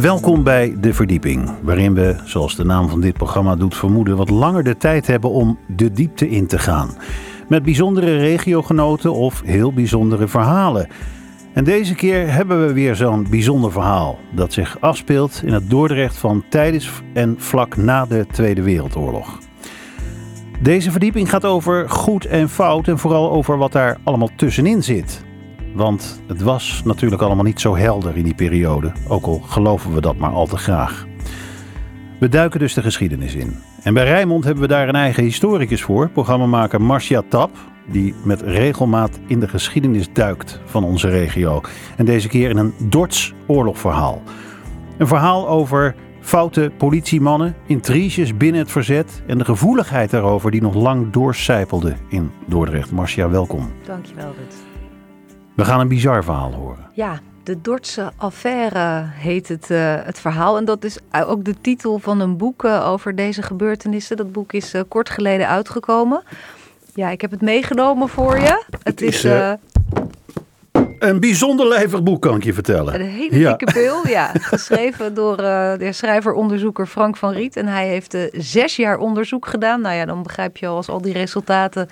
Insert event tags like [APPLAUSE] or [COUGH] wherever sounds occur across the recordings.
Welkom bij De Verdieping, waarin we, zoals de naam van dit programma doet vermoeden, wat langer de tijd hebben om de diepte in te gaan. Met bijzondere regiogenoten of heel bijzondere verhalen. En deze keer hebben we weer zo'n bijzonder verhaal dat zich afspeelt in het Dordrecht van tijdens en vlak na de Tweede Wereldoorlog. Deze verdieping gaat over goed en fout en vooral over wat daar allemaal tussenin zit. Want het was natuurlijk allemaal niet zo helder in die periode, ook al geloven we dat maar al te graag. We duiken dus de geschiedenis in. En bij Rijnmond hebben we daar een eigen historicus voor, programmamaker Marcia Tap, die met regelmaat in de geschiedenis duikt van onze regio. En deze keer in een Dorts oorlogverhaal. Een verhaal over foute politiemannen, intriges binnen het verzet en de gevoeligheid daarover die nog lang doorcijpelde in Dordrecht. Marcia, welkom. Dankjewel, Rut. We gaan een bizar verhaal horen. Ja, de Dordtse affaire heet het, uh, het verhaal. En dat is ook de titel van een boek uh, over deze gebeurtenissen. Dat boek is uh, kort geleden uitgekomen. Ja, ik heb het meegenomen voor je. Het, het is... een bijzonder lijvig boek, kan ik je vertellen. Een hele ja. dikke pil, ja. [LAUGHS] Geschreven door de schrijver-onderzoeker Frank van Riet. En hij heeft zes jaar onderzoek gedaan. Nou ja, dan begrijp je al als al die resultaten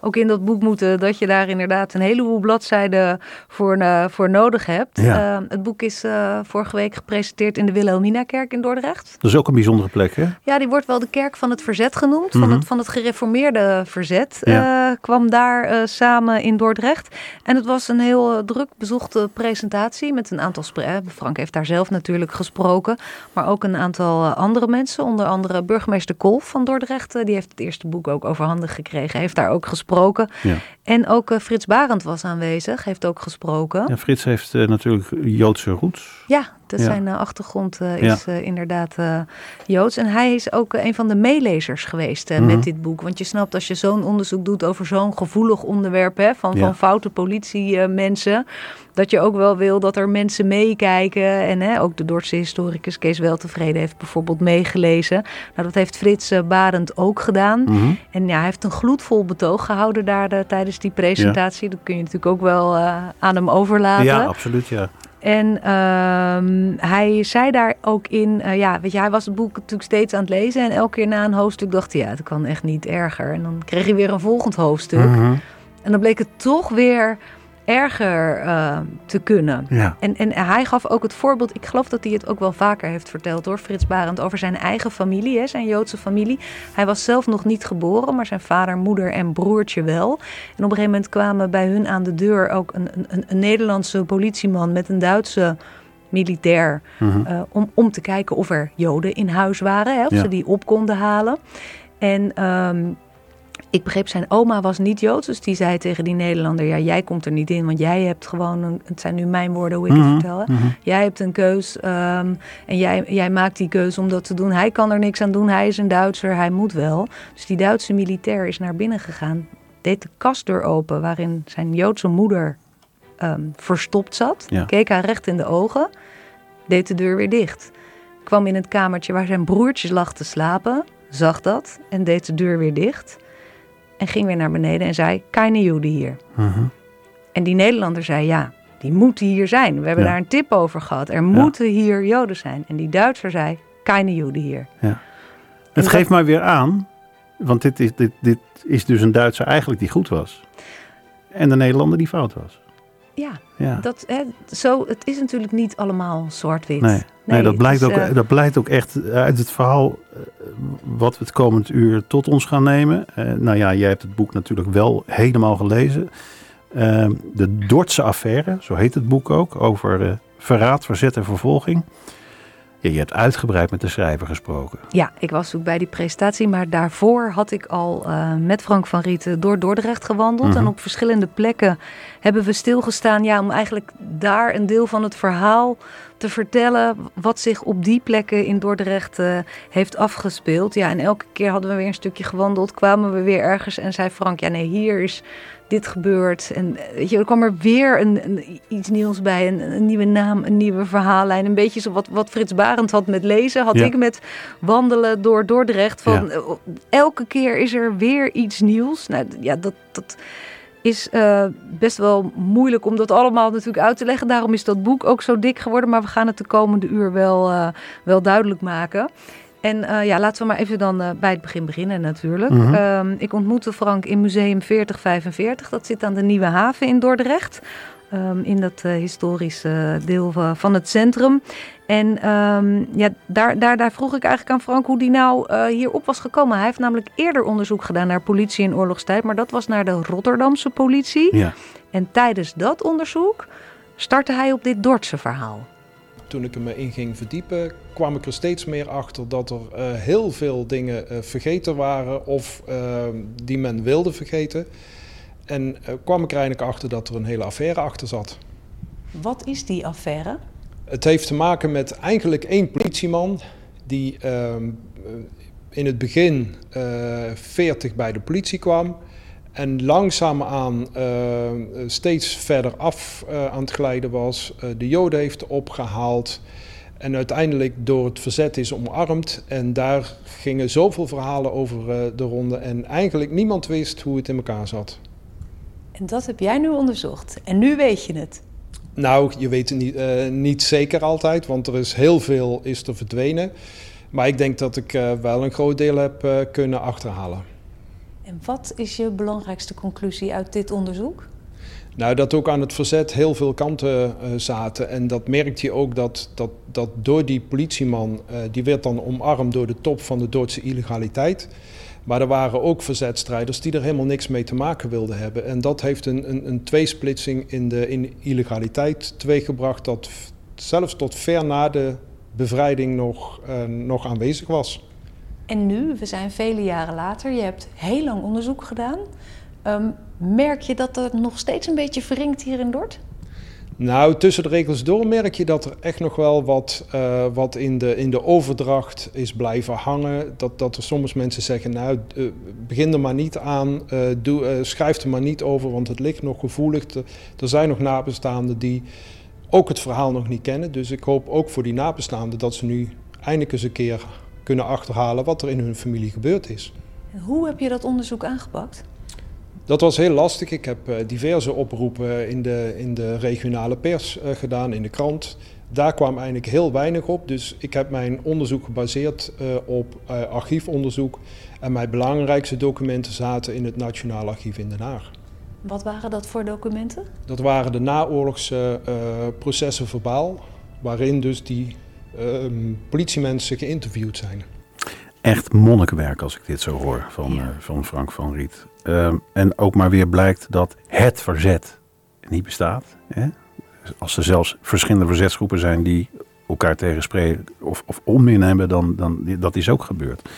ook in dat boek moeten, dat je daar inderdaad een heleboel bladzijden voor, uh, voor nodig hebt. Ja. Uh, het boek is uh, vorige week gepresenteerd in de Wilhelmina-kerk in Dordrecht. Dat is ook een bijzondere plek, hè? Ja, die wordt wel de kerk van het verzet genoemd, van, Mhm. het, van het gereformeerde verzet. Ja. kwam daar samen in Dordrecht. En het was een heel druk bezochte presentatie met een aantal sprekers. Frank heeft daar zelf natuurlijk gesproken, maar ook een aantal andere mensen. Onder andere burgemeester Kolf van Dordrecht. die heeft het eerste boek ook overhandig gekregen, heeft daar ook gesproken. Ja. En ook uh, Frits Barend was aanwezig, heeft ook gesproken. Ja, Frits heeft uh, natuurlijk Joodse roots. Ja, Ja. zijn uh, achtergrond is inderdaad Joods. En hij is ook een van de meelezers geweest Mhm. met dit boek. Want je snapt, als je zo'n onderzoek doet over zo'n gevoelig onderwerp... Hè, van, Ja. van foute politiemensen... dat je ook wel wil dat er mensen meekijken. En hè, ook de Dordtse historicus Kees Weltevreden heeft bijvoorbeeld meegelezen. Nou, dat heeft Frits Barend ook gedaan. Mhm. En ja, hij heeft een gloedvol betoog gehouden daar uh, tijdens die presentatie. Dat kun je natuurlijk ook wel uh, aan hem overlaten. Ja, absoluut, ja. En uh, hij zei daar ook in, uh, ja, weet je, hij was het boek natuurlijk steeds aan het lezen. En elke keer na een hoofdstuk dacht hij, ja, het kan echt niet erger. En dan kreeg hij weer een volgend hoofdstuk. Mm -hmm. En dan bleek het toch weer erger uh, te kunnen. Ja. En, en hij gaf ook het voorbeeld, ik geloof dat hij het ook wel vaker heeft verteld hoor, Frits Barend, over zijn eigen familie, hè, zijn Joodse familie. Hij was zelf nog niet geboren, maar zijn vader, moeder en broertje wel. En op een gegeven moment kwamen bij hun aan de deur ook een, een, een Nederlandse politieman met een Duitse militair, Mhm. uh, om, om te kijken of er Joden in huis waren, hè, of Ja. ze die op konden halen. En um, ik begreep, zijn oma was niet Joods, dus die zei tegen die Nederlander: Ja, jij komt er niet in, want jij hebt gewoon, een, het zijn nu mijn woorden hoe ik Mhm, het vertel, hè. mhm. jij hebt een keus um, en jij, jij maakt die keus om dat te doen. Hij kan er niks aan doen, hij is een Duitser, hij moet wel. Dus die Duitse militair is naar binnen gegaan, deed de kastdeur open waarin zijn Joodse moeder um, verstopt zat, Ja. keek haar recht in de ogen, deed de deur weer dicht. Kwam in het kamertje waar zijn broertje lag te slapen, zag dat en deed de deur weer dicht. En ging weer naar beneden en zei: Keine Joden hier. Mhm. En die Nederlander zei: Ja, die moeten hier zijn. We hebben Ja. daar een tip over gehad. Er moeten hier Joden zijn. En die Duitser zei: Keine Joden hier. Het dat- geeft mij weer aan, want dit is, dit, dit is dus een Duitser eigenlijk die goed was. En de Nederlander die fout was. Ja, Ja. dat, hè, zo, het is natuurlijk niet allemaal zwart-wit. Nee, nee, dat, blijkt ook, eh, dat blijkt ook echt uit het verhaal eh, wat we het komend uur tot ons gaan nemen. Eh, nou ja, jij hebt het boek natuurlijk wel helemaal gelezen. Eh, de Dordtse affaire, zo heet het boek ook, over verraad, verzet en vervolging. Ja, je hebt uitgebreid met de schrijver gesproken. Ja, ik was ook bij die presentatie, maar daarvoor had ik al uh, met Frank van Rieten door Dordrecht gewandeld. Mhm. En op verschillende plekken hebben we stilgestaan ja, om eigenlijk daar een deel van het verhaal te vertellen wat zich op die plekken in Dordrecht uh, heeft afgespeeld. Ja, en elke keer hadden we weer een stukje gewandeld, kwamen we weer ergens en zei Frank, ja nee, hier is dit gebeurt. En weet je, er kwam er weer een, een, iets nieuws bij. Een, een, nieuwe naam, een nieuwe verhaallijn. Een beetje zo wat, wat Frits Barend had met lezen, had Ja. ik met wandelen door Dordrecht. Van, Ja. eh, Elke keer is er weer iets nieuws. Nou ja, dat, dat, is uh, best wel moeilijk om dat allemaal natuurlijk uit te leggen. Daarom is dat boek ook zo dik geworden. Maar we gaan het de komende uur wel, uh, wel duidelijk maken. En uh, ja, laten we maar even dan bij het begin beginnen natuurlijk. Mm -hmm. ik ontmoette Frank in Museum 4045. Dat zit aan de Nieuwe Haven in Dordrecht. Um, in dat uh, historische deel van het centrum. En um, ja, daar, daar, daar vroeg ik eigenlijk aan Frank hoe die nou uh, hierop was gekomen. Hij heeft namelijk eerder onderzoek gedaan naar politie in oorlogstijd, maar dat was naar de Rotterdamse politie. Ja. En tijdens dat onderzoek startte hij op dit Dordtse verhaal. Toen ik er me in ging verdiepen, kwam ik er steeds meer achter dat er uh, heel veel dingen uh, vergeten waren of die men wilde vergeten. En kwam ik er eigenlijk achter dat er een hele affaire achter zat. Wat is die affaire? Het heeft te maken met eigenlijk één politieman die uh, in het begin uh, 40 bij de politie kwam. En langzaamaan uh, steeds verder af uh, aan het glijden was. de Joden heeft opgehaald. En uiteindelijk door het verzet is omarmd. En daar gingen zoveel verhalen over de ronde. En eigenlijk niemand wist hoe het in elkaar zat. En dat heb jij nu onderzocht. En nu weet je het. Nou, je weet het niet, niet zeker altijd, want er is heel veel is er verdwenen. Maar ik denk dat ik wel een groot deel heb kunnen achterhalen. En wat is je belangrijkste conclusie uit dit onderzoek? Nou, dat ook aan het verzet heel veel kanten zaten. En dat merkte je ook dat, dat, dat door die politieman, die werd dan omarmd door de top van de Duitse illegaliteit. Maar er waren ook verzetstrijders die er helemaal niks mee te maken wilden hebben. En dat heeft een, een, een tweesplitsing in de in illegaliteit teweeggebracht dat zelfs tot ver na de bevrijding nog, uh, nog aanwezig was. En nu, we zijn vele jaren later, je hebt heel lang onderzoek gedaan. Um, merk je dat er nog steeds een beetje verringt hier in Dort? Nou, tussen de regels door merk je dat er echt nog wel wat, uh, wat in, de, in de overdracht is blijven hangen. Dat, dat er soms mensen zeggen, nou, uh, begin er maar niet aan, uh, doe, schrijf er maar niet over, want het ligt nog gevoelig. Er zijn nog nabestaanden die ook het verhaal nog niet kennen. Dus ik hoop ook voor die nabestaanden dat ze nu eindelijk eens een keer kunnen achterhalen wat er in hun familie gebeurd is. Hoe heb je dat onderzoek aangepakt? Dat was heel lastig. Ik heb diverse oproepen in de, in de regionale pers uh, gedaan, in de krant. Daar kwam eigenlijk heel weinig op. Dus ik heb mijn onderzoek gebaseerd uh, op archiefonderzoek. En mijn belangrijkste documenten zaten in het Nationaal Archief in Den Haag. Wat waren dat voor documenten? Dat waren de naoorlogse processen verbaal, waarin dus die politiemensen geïnterviewd zijn echt monnikenwerk als ik dit zo hoor van, ja. uh, van Frank van Riet. Uh, en ook maar weer blijkt dat het verzet niet bestaat. Hè? Als er zelfs verschillende verzetsgroepen zijn die elkaar tegenspreken of, of onmin hebben, dan, dan dat is ook gebeurd.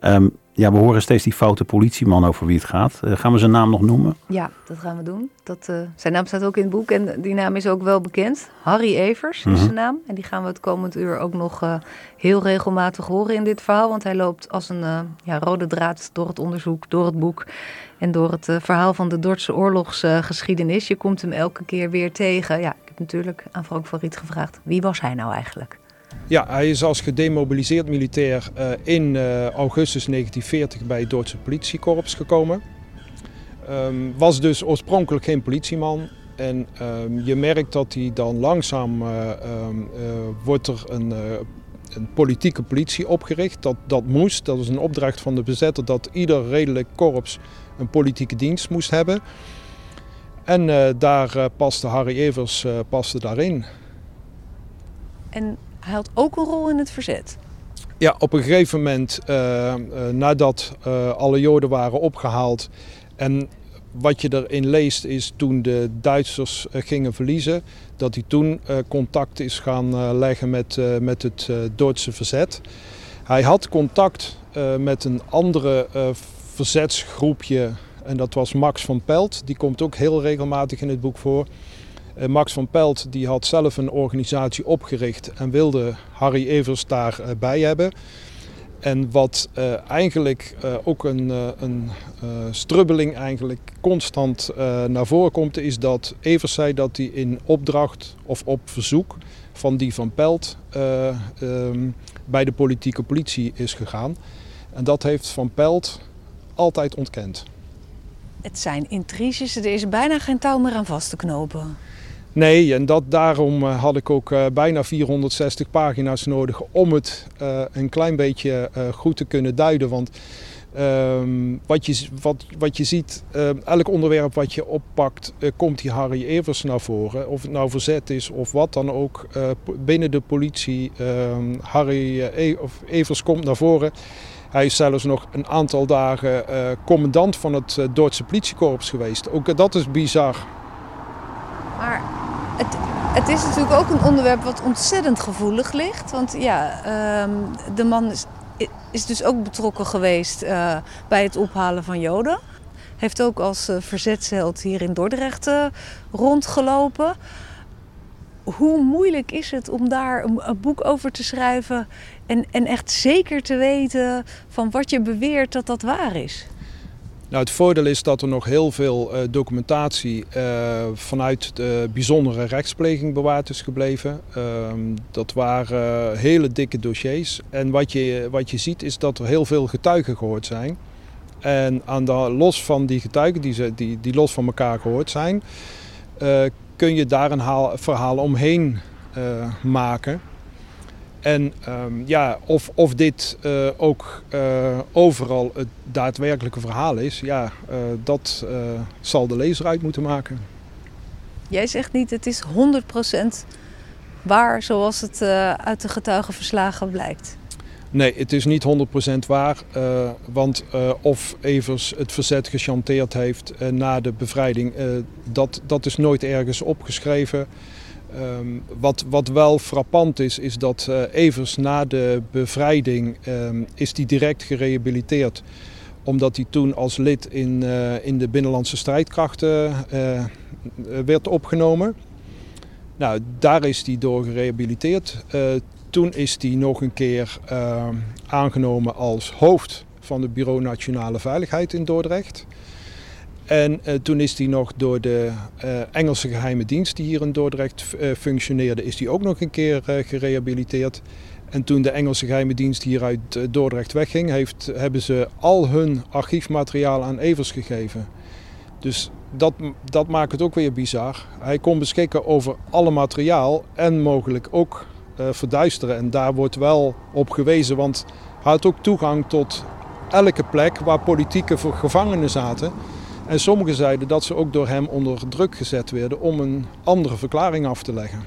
Um, ja, we horen steeds die foute politieman over wie het gaat. Uh, gaan we zijn naam nog noemen? Ja, dat gaan we doen. Dat, uh, zijn naam staat ook in het boek en die naam is ook wel bekend. Harry Evers is mm -hmm. zijn naam. En die gaan we het komend uur ook nog uh, heel regelmatig horen in dit verhaal. Want hij loopt als een ja, rode draad door het onderzoek, door het boek en door het verhaal van de Dordtse oorlogsgeschiedenis. Je komt hem elke keer weer tegen. Ja, ik heb natuurlijk aan Frank van Riet gevraagd, wie was hij nou eigenlijk? Ja, hij is als gedemobiliseerd militair uh, in uh, augustus 1940 bij het Duitse politiekorps gekomen. Um, was dus oorspronkelijk geen politieman. En um, je merkt dat hij dan langzaam uh, um, wordt er een, een, politieke politie opgericht. Dat, dat moest, dat is een opdracht van de bezetter dat ieder redelijk korps een politieke dienst moest hebben. En daar paste Harry Evers paste daarin. En hij had ook een rol in het verzet. Ja, op een gegeven moment, uh, uh, nadat uh, alle Joden waren opgehaald en wat je erin leest is toen de Duitsers gingen verliezen, dat hij toen contact is gaan leggen met, met het Duitse verzet. Hij had contact met een andere verzetsgroepje en dat was Max van Pelt. Die komt ook heel regelmatig in het boek voor. Uh, Max van Pelt die had zelf een organisatie opgericht en wilde Harry Evers daarbij uh, hebben. En wat uh, eigenlijk ook een, een strubbeling eigenlijk constant naar voren komt, is dat Evers zei dat hij in opdracht of op verzoek van die van Pelt um, bij de politieke politie is gegaan. En dat heeft Van Pelt altijd ontkend. Het zijn intriges, er is bijna geen touw meer aan vast te knopen. Nee, en dat, daarom had ik ook bijna 460 pagina's nodig om het een klein beetje goed te kunnen duiden. Want Um, wat, je, wat, wat je ziet, elk onderwerp wat je oppakt, komt die Harry Evers naar voren. Of het nou verzet is of wat dan ook. Binnen de politie, ehm, Harry e of Evers komt naar voren. Hij is zelfs nog een aantal dagen commandant van het Duitse politiekorps geweest. Ook dat is bizar. Maar het, het is natuurlijk ook een onderwerp wat ontzettend gevoelig ligt. Want ja, ehm, de man is is dus ook betrokken geweest uh, bij het ophalen van Joden. Heeft ook als uh, verzetsheld hier in Dordrecht uh, rondgelopen. Hoe moeilijk is het om daar een, een, boek over te schrijven en, en echt zeker te weten van wat je beweert dat dat waar is? Nou, het voordeel is dat er nog heel veel uh, documentatie uh, vanuit de bijzondere rechtspleging bewaard is gebleven. Uh, dat waren hele dikke dossiers. En wat je, wat je ziet is dat er heel veel getuigen gehoord zijn. En aan de, los van die getuigen, die, ze, die, die los van elkaar gehoord zijn, eh, kun je daar een haal, verhaal omheen maken. En um, ja, of, of dit uh, ook uh, overal het daadwerkelijke verhaal is, ja, uh, dat zal de lezer uit moeten maken. Jij zegt niet, het is 100% waar zoals het uit de getuigenverslagen blijkt. Nee, het is niet 100% waar. want of Evers het verzet gechanteerd heeft na de bevrijding, dat, dat is nooit ergens opgeschreven. Um, wat, wat wel frappant is, is dat uh, Evers na de bevrijding um, is die direct gerehabiliteerd. Omdat hij toen als lid in, uh, in de binnenlandse strijdkrachten uh, werd opgenomen. Nou, daar is hij door gerehabiliteerd. toen is hij nog een keer ehm, aangenomen als hoofd van het Bureau Nationale Veiligheid in Dordrecht. En uh, toen is hij nog door de uh, Engelse geheime dienst die hier in Dordrecht uh, functioneerde, is hij ook nog een keer gerehabiliteerd. En toen de Engelse geheime dienst hier uit Dordrecht wegging, heeft, hebben ze al hun archiefmateriaal aan Evers gegeven. Dus dat, dat maakt het ook weer bizar. Hij kon beschikken over alle materiaal en mogelijk ook verduisteren. En daar wordt wel op gewezen, want hij had ook toegang tot elke plek waar politieke gevangenen zaten. En sommigen zeiden dat ze ook door hem onder druk gezet werden om een andere verklaring af te leggen.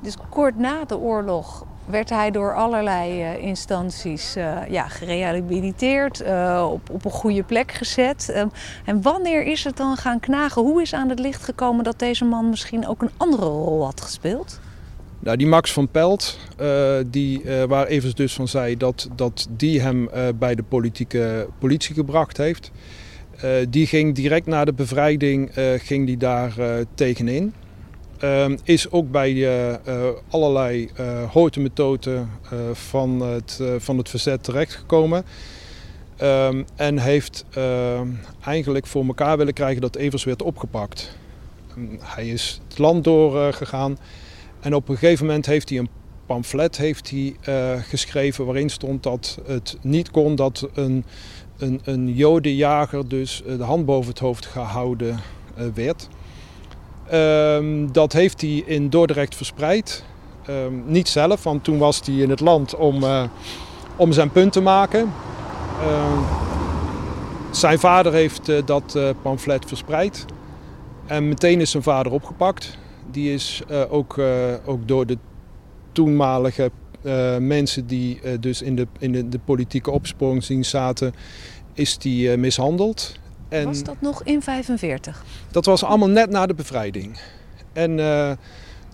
Dus kort na de oorlog werd hij door allerlei uh, instanties uh, ja, gerehabiliteerd, uh, op, op een goede plek gezet. Um, en wanneer is het dan gaan knagen? Hoe is aan het licht gekomen dat deze man misschien ook een andere rol had gespeeld? Nou, die Max van Pelt, die, waar Evers dus van zei dat, dat die hem bij de politieke politie gebracht heeft. Uh, die ging direct na de bevrijding uh, ging die daar uh, tegenin. Ehm, is ook bij allerlei houten methoden van, het, van het verzet terechtgekomen. Um, en heeft ehm, eigenlijk voor elkaar willen krijgen dat Evers werd opgepakt. hij is het land doorgegaan en op een gegeven moment heeft hij een pamflet heeft hij, geschreven waarin stond dat het niet kon dat een een, een jodenjager dus eh, de hand boven het hoofd gehouden eh, werd. Um, dat heeft hij in Dordrecht verspreid. Um, niet zelf, want toen was hij in het land om, uh, om zijn punt te maken. Uh, zijn vader heeft dat pamflet verspreid. En meteen is zijn vader opgepakt. Die is ook, ook door de toenmalige uh, mensen die uh, dus in de, in de, de politieke opsporingsdienst zaten, is die uh, mishandeld. En was dat nog in 45? Dat was allemaal net na de bevrijding. En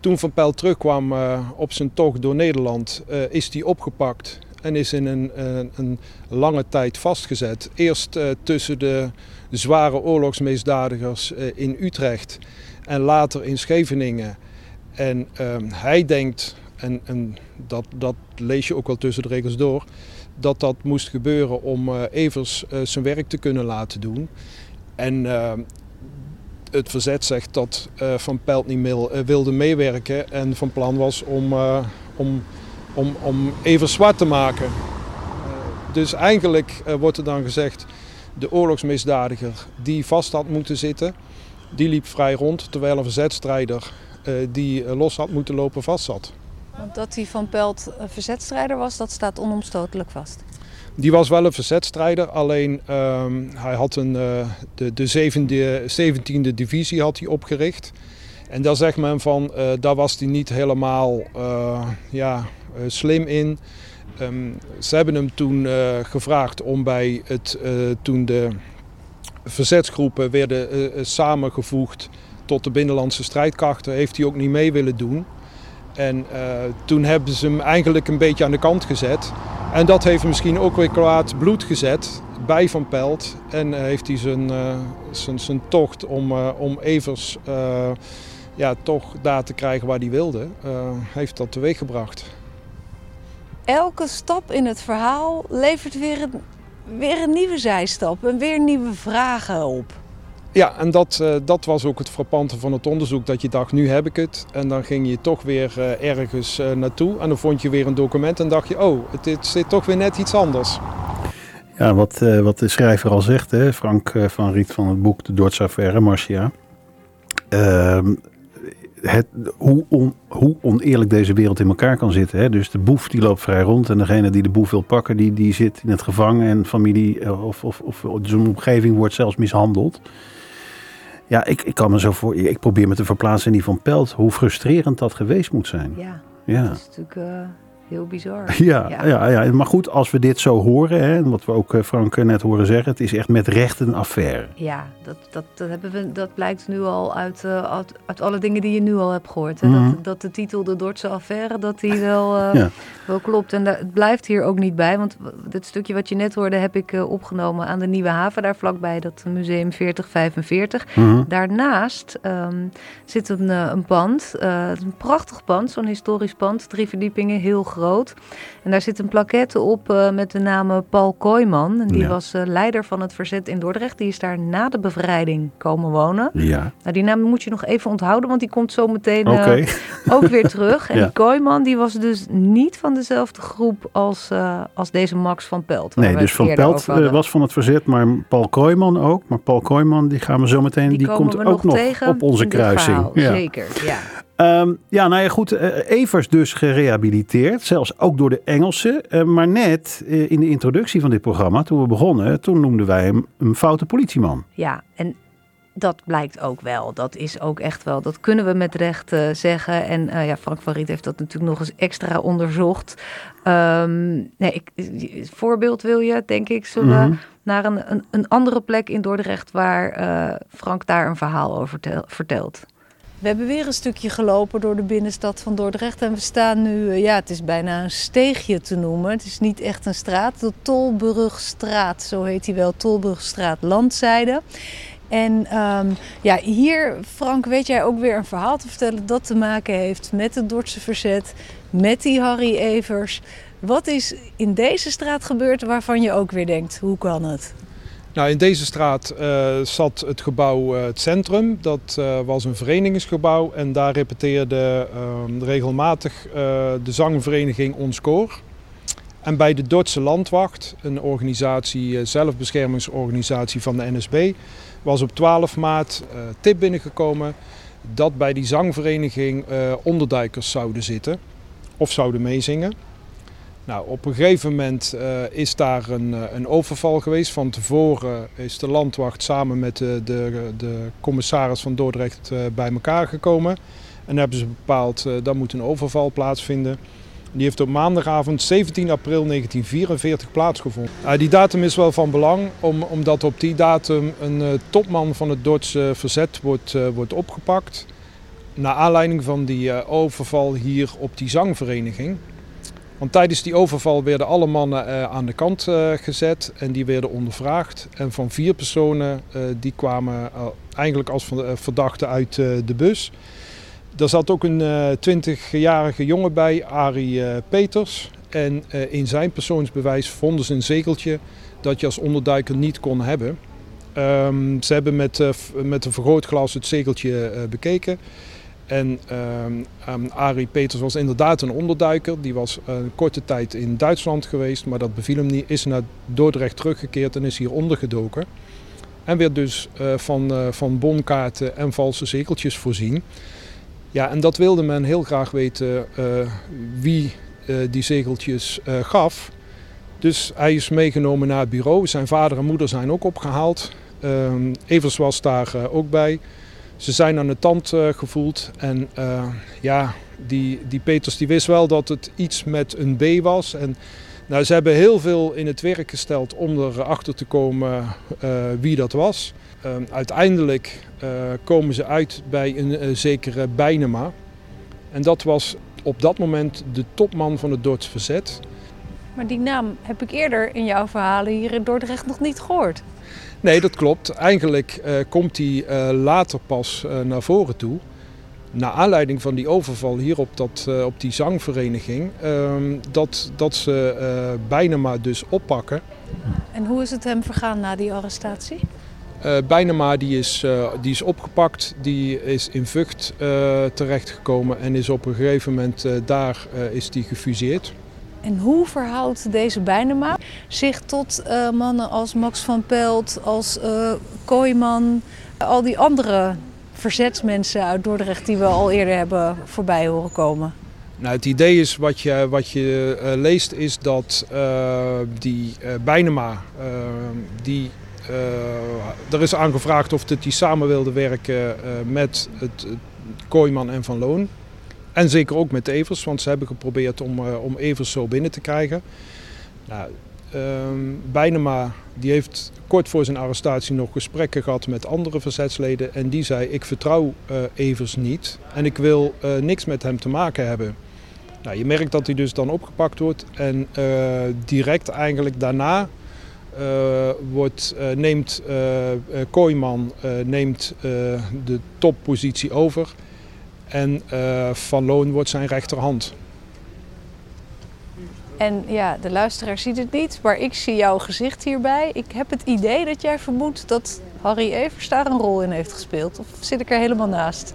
toen Van Pijl terugkwam op zijn tocht door Nederland, is die opgepakt en is in een, een lange tijd vastgezet. Eerst tussen de zware oorlogsmisdadigers in Utrecht en later in Scheveningen. En ehm, hij denkt en, en dat, dat, lees je ook wel tussen de regels door. Dat dat moest gebeuren om uh, Evers uh, zijn werk te kunnen laten doen. En uh, het verzet zegt dat Van Pelt niet wilde meewerken en van plan was om, om, om, om Evers zwart te maken. dus eigenlijk wordt er dan gezegd De oorlogsmisdadiger die vast had moeten zitten, die liep vrij rond, terwijl een verzetstrijder die los had moeten lopen vast zat. Dat hij van Pelt verzetstrijder was, dat staat onomstotelijk vast. Die was wel een verzetstrijder, alleen ehm, hij had een, de, de zevende, 17e divisie had hij opgericht. En daar zegt men van, uh, daar was hij niet helemaal uh, ja, slim in. Um, ze hebben hem toen gevraagd om bij het, toen de verzetsgroepen werden samengevoegd tot de binnenlandse strijdkrachten, heeft hij ook niet mee willen doen. En toen hebben ze hem eigenlijk een beetje aan de kant gezet. En dat heeft misschien ook weer kwaad bloed gezet bij Van Pelt. En heeft hij zijn, zijn, zijn tocht om, om Evers ja, toch daar te krijgen waar hij wilde, heeft dat teweeggebracht. Elke stap in het verhaal levert weer een, weer een nieuwe zijstap en weer nieuwe vragen op. Ja, en dat, uh, dat was ook het frappante van het onderzoek. Dat je dacht, nu heb ik het. En dan ging je toch weer uh, ergens uh, naartoe. En dan vond je weer een document en dacht je, oh, het, het zit toch weer net iets anders. Ja, wat, wat de schrijver al zegt, hè, Frank van Riet van het boek De Dordtse Affaire, Marcia. Ehm, het, hoe, hoe, oneerlijk deze wereld in elkaar kan zitten. Hè? Dus de boef die loopt vrij rond en degene die de boef wil pakken, die, die zit in het gevangen en familie eh, of, of, of zijn omgeving wordt zelfs mishandeld. Ja, ik, ik kan me zo voor. Ik probeer me te verplaatsen in die van Pelt. Hoe frustrerend dat geweest moet zijn. Ja, ja. dat is natuurlijk. Uh heel bizar. [LAUGHS] Ja, ja. ja, maar goed, als we dit zo horen, hè, wat we ook eh, Frank eh, net horen zeggen, het is echt met recht een affaire. Ja, dat, dat, dat, hebben we, dat blijkt nu al uit, uh, uit, uit, alle dingen die je nu al hebt gehoord. Hè? Mm -hmm. dat, dat de titel De Dordtse Affaire, dat die wel, uh, ja. Wel klopt. En het blijft hier ook niet bij, want dit stukje wat je net hoorde heb ik uh, opgenomen aan de Nieuwe Haven, daar vlakbij, dat museum 4045. Mm -hmm. Daarnaast um, zit een, een pand, een prachtig pand, zo'n historisch pand, drie verdiepingen, heel groot. En daar zit een plaquette op met de naam Paul Kooijman. En die ja. was leider van het verzet in Dordrecht. Die is daar na de bevrijding komen wonen. Ja. Nou, die naam moet je nog even onthouden, want die komt zo meteen okay. ook weer [LAUGHS] terug. En ja. die Kooijman die was dus niet van dezelfde groep als, als deze Max van Pelt. Nee, dus Van Pelt was van het verzet, maar Paul Kooijman ook. Maar Paul Kooijman, die gaan we zo meteen, die, die komt ook nog, nog op onze kruising. Ja. Zeker, ja. Um, ja, nou ja, goed. Uh, Evers dus gerehabiliteerd, zelfs ook door de Engelsen. Uh, maar net uh, in de introductie van dit programma, toen we begonnen, toen noemden wij hem een foute politieman. Ja, en dat blijkt ook wel. Dat is ook echt wel, dat kunnen we met recht zeggen. En ja, Frank van Riet heeft dat natuurlijk nog eens extra onderzocht. Um, nee, ik, voorbeeld wil je, denk ik, zullen mm -hmm. naar een, een, een, andere plek in Dordrecht waar Frank daar een verhaal over tel, vertelt. We hebben weer een stukje gelopen door de binnenstad van Dordrecht. En we staan nu, ja, het is bijna een steegje te noemen. Het is niet echt een straat. De Tolburgstraat, zo heet hij wel. Tolburgstraat Landzijde. En um, ja, hier, Frank, weet jij ook weer een verhaal te vertellen dat te maken heeft met het Dordtse verzet, met die Harry Evers. Wat is in deze straat gebeurd waarvan je ook weer denkt, hoe kan het? Nou, in deze straat uh, zat het gebouw uh, het Centrum. Dat uh, was een verenigingsgebouw en daar repeteerde regelmatig de zangvereniging Ons Koor. En bij de Dordtse Landwacht, een organisatie, zelfbeschermingsorganisatie van de NSB, was op 12 maart tip binnengekomen dat bij die zangvereniging onderduikers zouden zitten of zouden meezingen. Nou, op een gegeven moment uh, is daar een, een, overval geweest. Van tevoren is de landwacht samen met de, de, de commissaris van Dordrecht uh, bij elkaar gekomen. En hebben ze bepaald dat uh, moet een overval plaatsvinden. Die heeft op maandagavond 17 april 1944 plaatsgevonden. die datum is wel van belang, om, omdat op die datum een topman van het Dordtse verzet wordt, wordt opgepakt. Naar aanleiding van die overval hier op die zangvereniging. Want tijdens die overval werden alle mannen aan de kant gezet en die werden ondervraagd. En van vier personen die kwamen eigenlijk als verdachten uit de bus. Er zat ook een 20-jarige jongen bij, Arie Peters. En in zijn persoonsbewijs vonden ze een zegeltje dat je als onderduiker niet kon hebben. Um, ze hebben met, met een vergrootglas het zegeltje bekeken. En um, Arie Peters was inderdaad een onderduiker. Die was een korte tijd in Duitsland geweest, maar dat beviel hem niet. Is naar Dordrecht teruggekeerd en is hier ondergedoken. En werd dus uh, van, uh, van bonkaarten en valse zegeltjes voorzien. Ja, en dat wilde men heel graag weten uh, wie die zegeltjes gaf. Dus hij is meegenomen naar het bureau. Zijn vader en moeder zijn ook opgehaald. Um, Evers was daar ook bij. Ze zijn aan de tand gevoeld en ja, die, die Peters die wist wel dat het iets met een B was. En nou, ze hebben heel veel in het werk gesteld om erachter te komen wie dat was. Uiteindelijk komen ze uit bij een zekere Bijnema. En dat was op dat moment de topman van het Dordts Verzet. Maar die naam heb ik eerder in jouw verhalen hier in Dordrecht nog niet gehoord. Nee, dat klopt. Eigenlijk uh, komt hij uh, later pas naar voren toe. Naar aanleiding van die overval hier op, dat, op die zangvereniging. Ehm, dat, dat ze Bijnema dus oppakken. En hoe is het hem vergaan na die arrestatie? Uh, Bijnema die is, die is opgepakt, die is in Vught terechtgekomen en is op een gegeven moment daar is die gefuseerd. En hoe verhoudt deze Bijnema zich tot mannen als Max van Pelt, als Kooiman, al die andere verzetsmensen uit Dordrecht die we al eerder hebben voorbij horen komen? Nou, het idee is wat je, wat je leest is dat die Bijnema, die, er is aangevraagd of dat die samen wilde werken met het, Kooiman en Van Loon. En zeker ook met Evers, want ze hebben geprobeerd om, uh, om Evers zo binnen te krijgen. Nou, um, Bijnema die heeft kort voor zijn arrestatie nog gesprekken gehad met andere verzetsleden. En die zei, ik vertrouw Evers niet en ik wil niks met hem te maken hebben. Nou, je merkt dat hij dus dan opgepakt wordt en direct eigenlijk daarna wordt, neemt Kooiman neemt, de toppositie over. En Van Loon wordt zijn rechterhand. En ja, de luisteraar ziet het niet, maar ik zie jouw gezicht hierbij. Ik heb het idee dat jij vermoedt dat Harry Evers daar een rol in heeft gespeeld. Of zit ik er helemaal naast?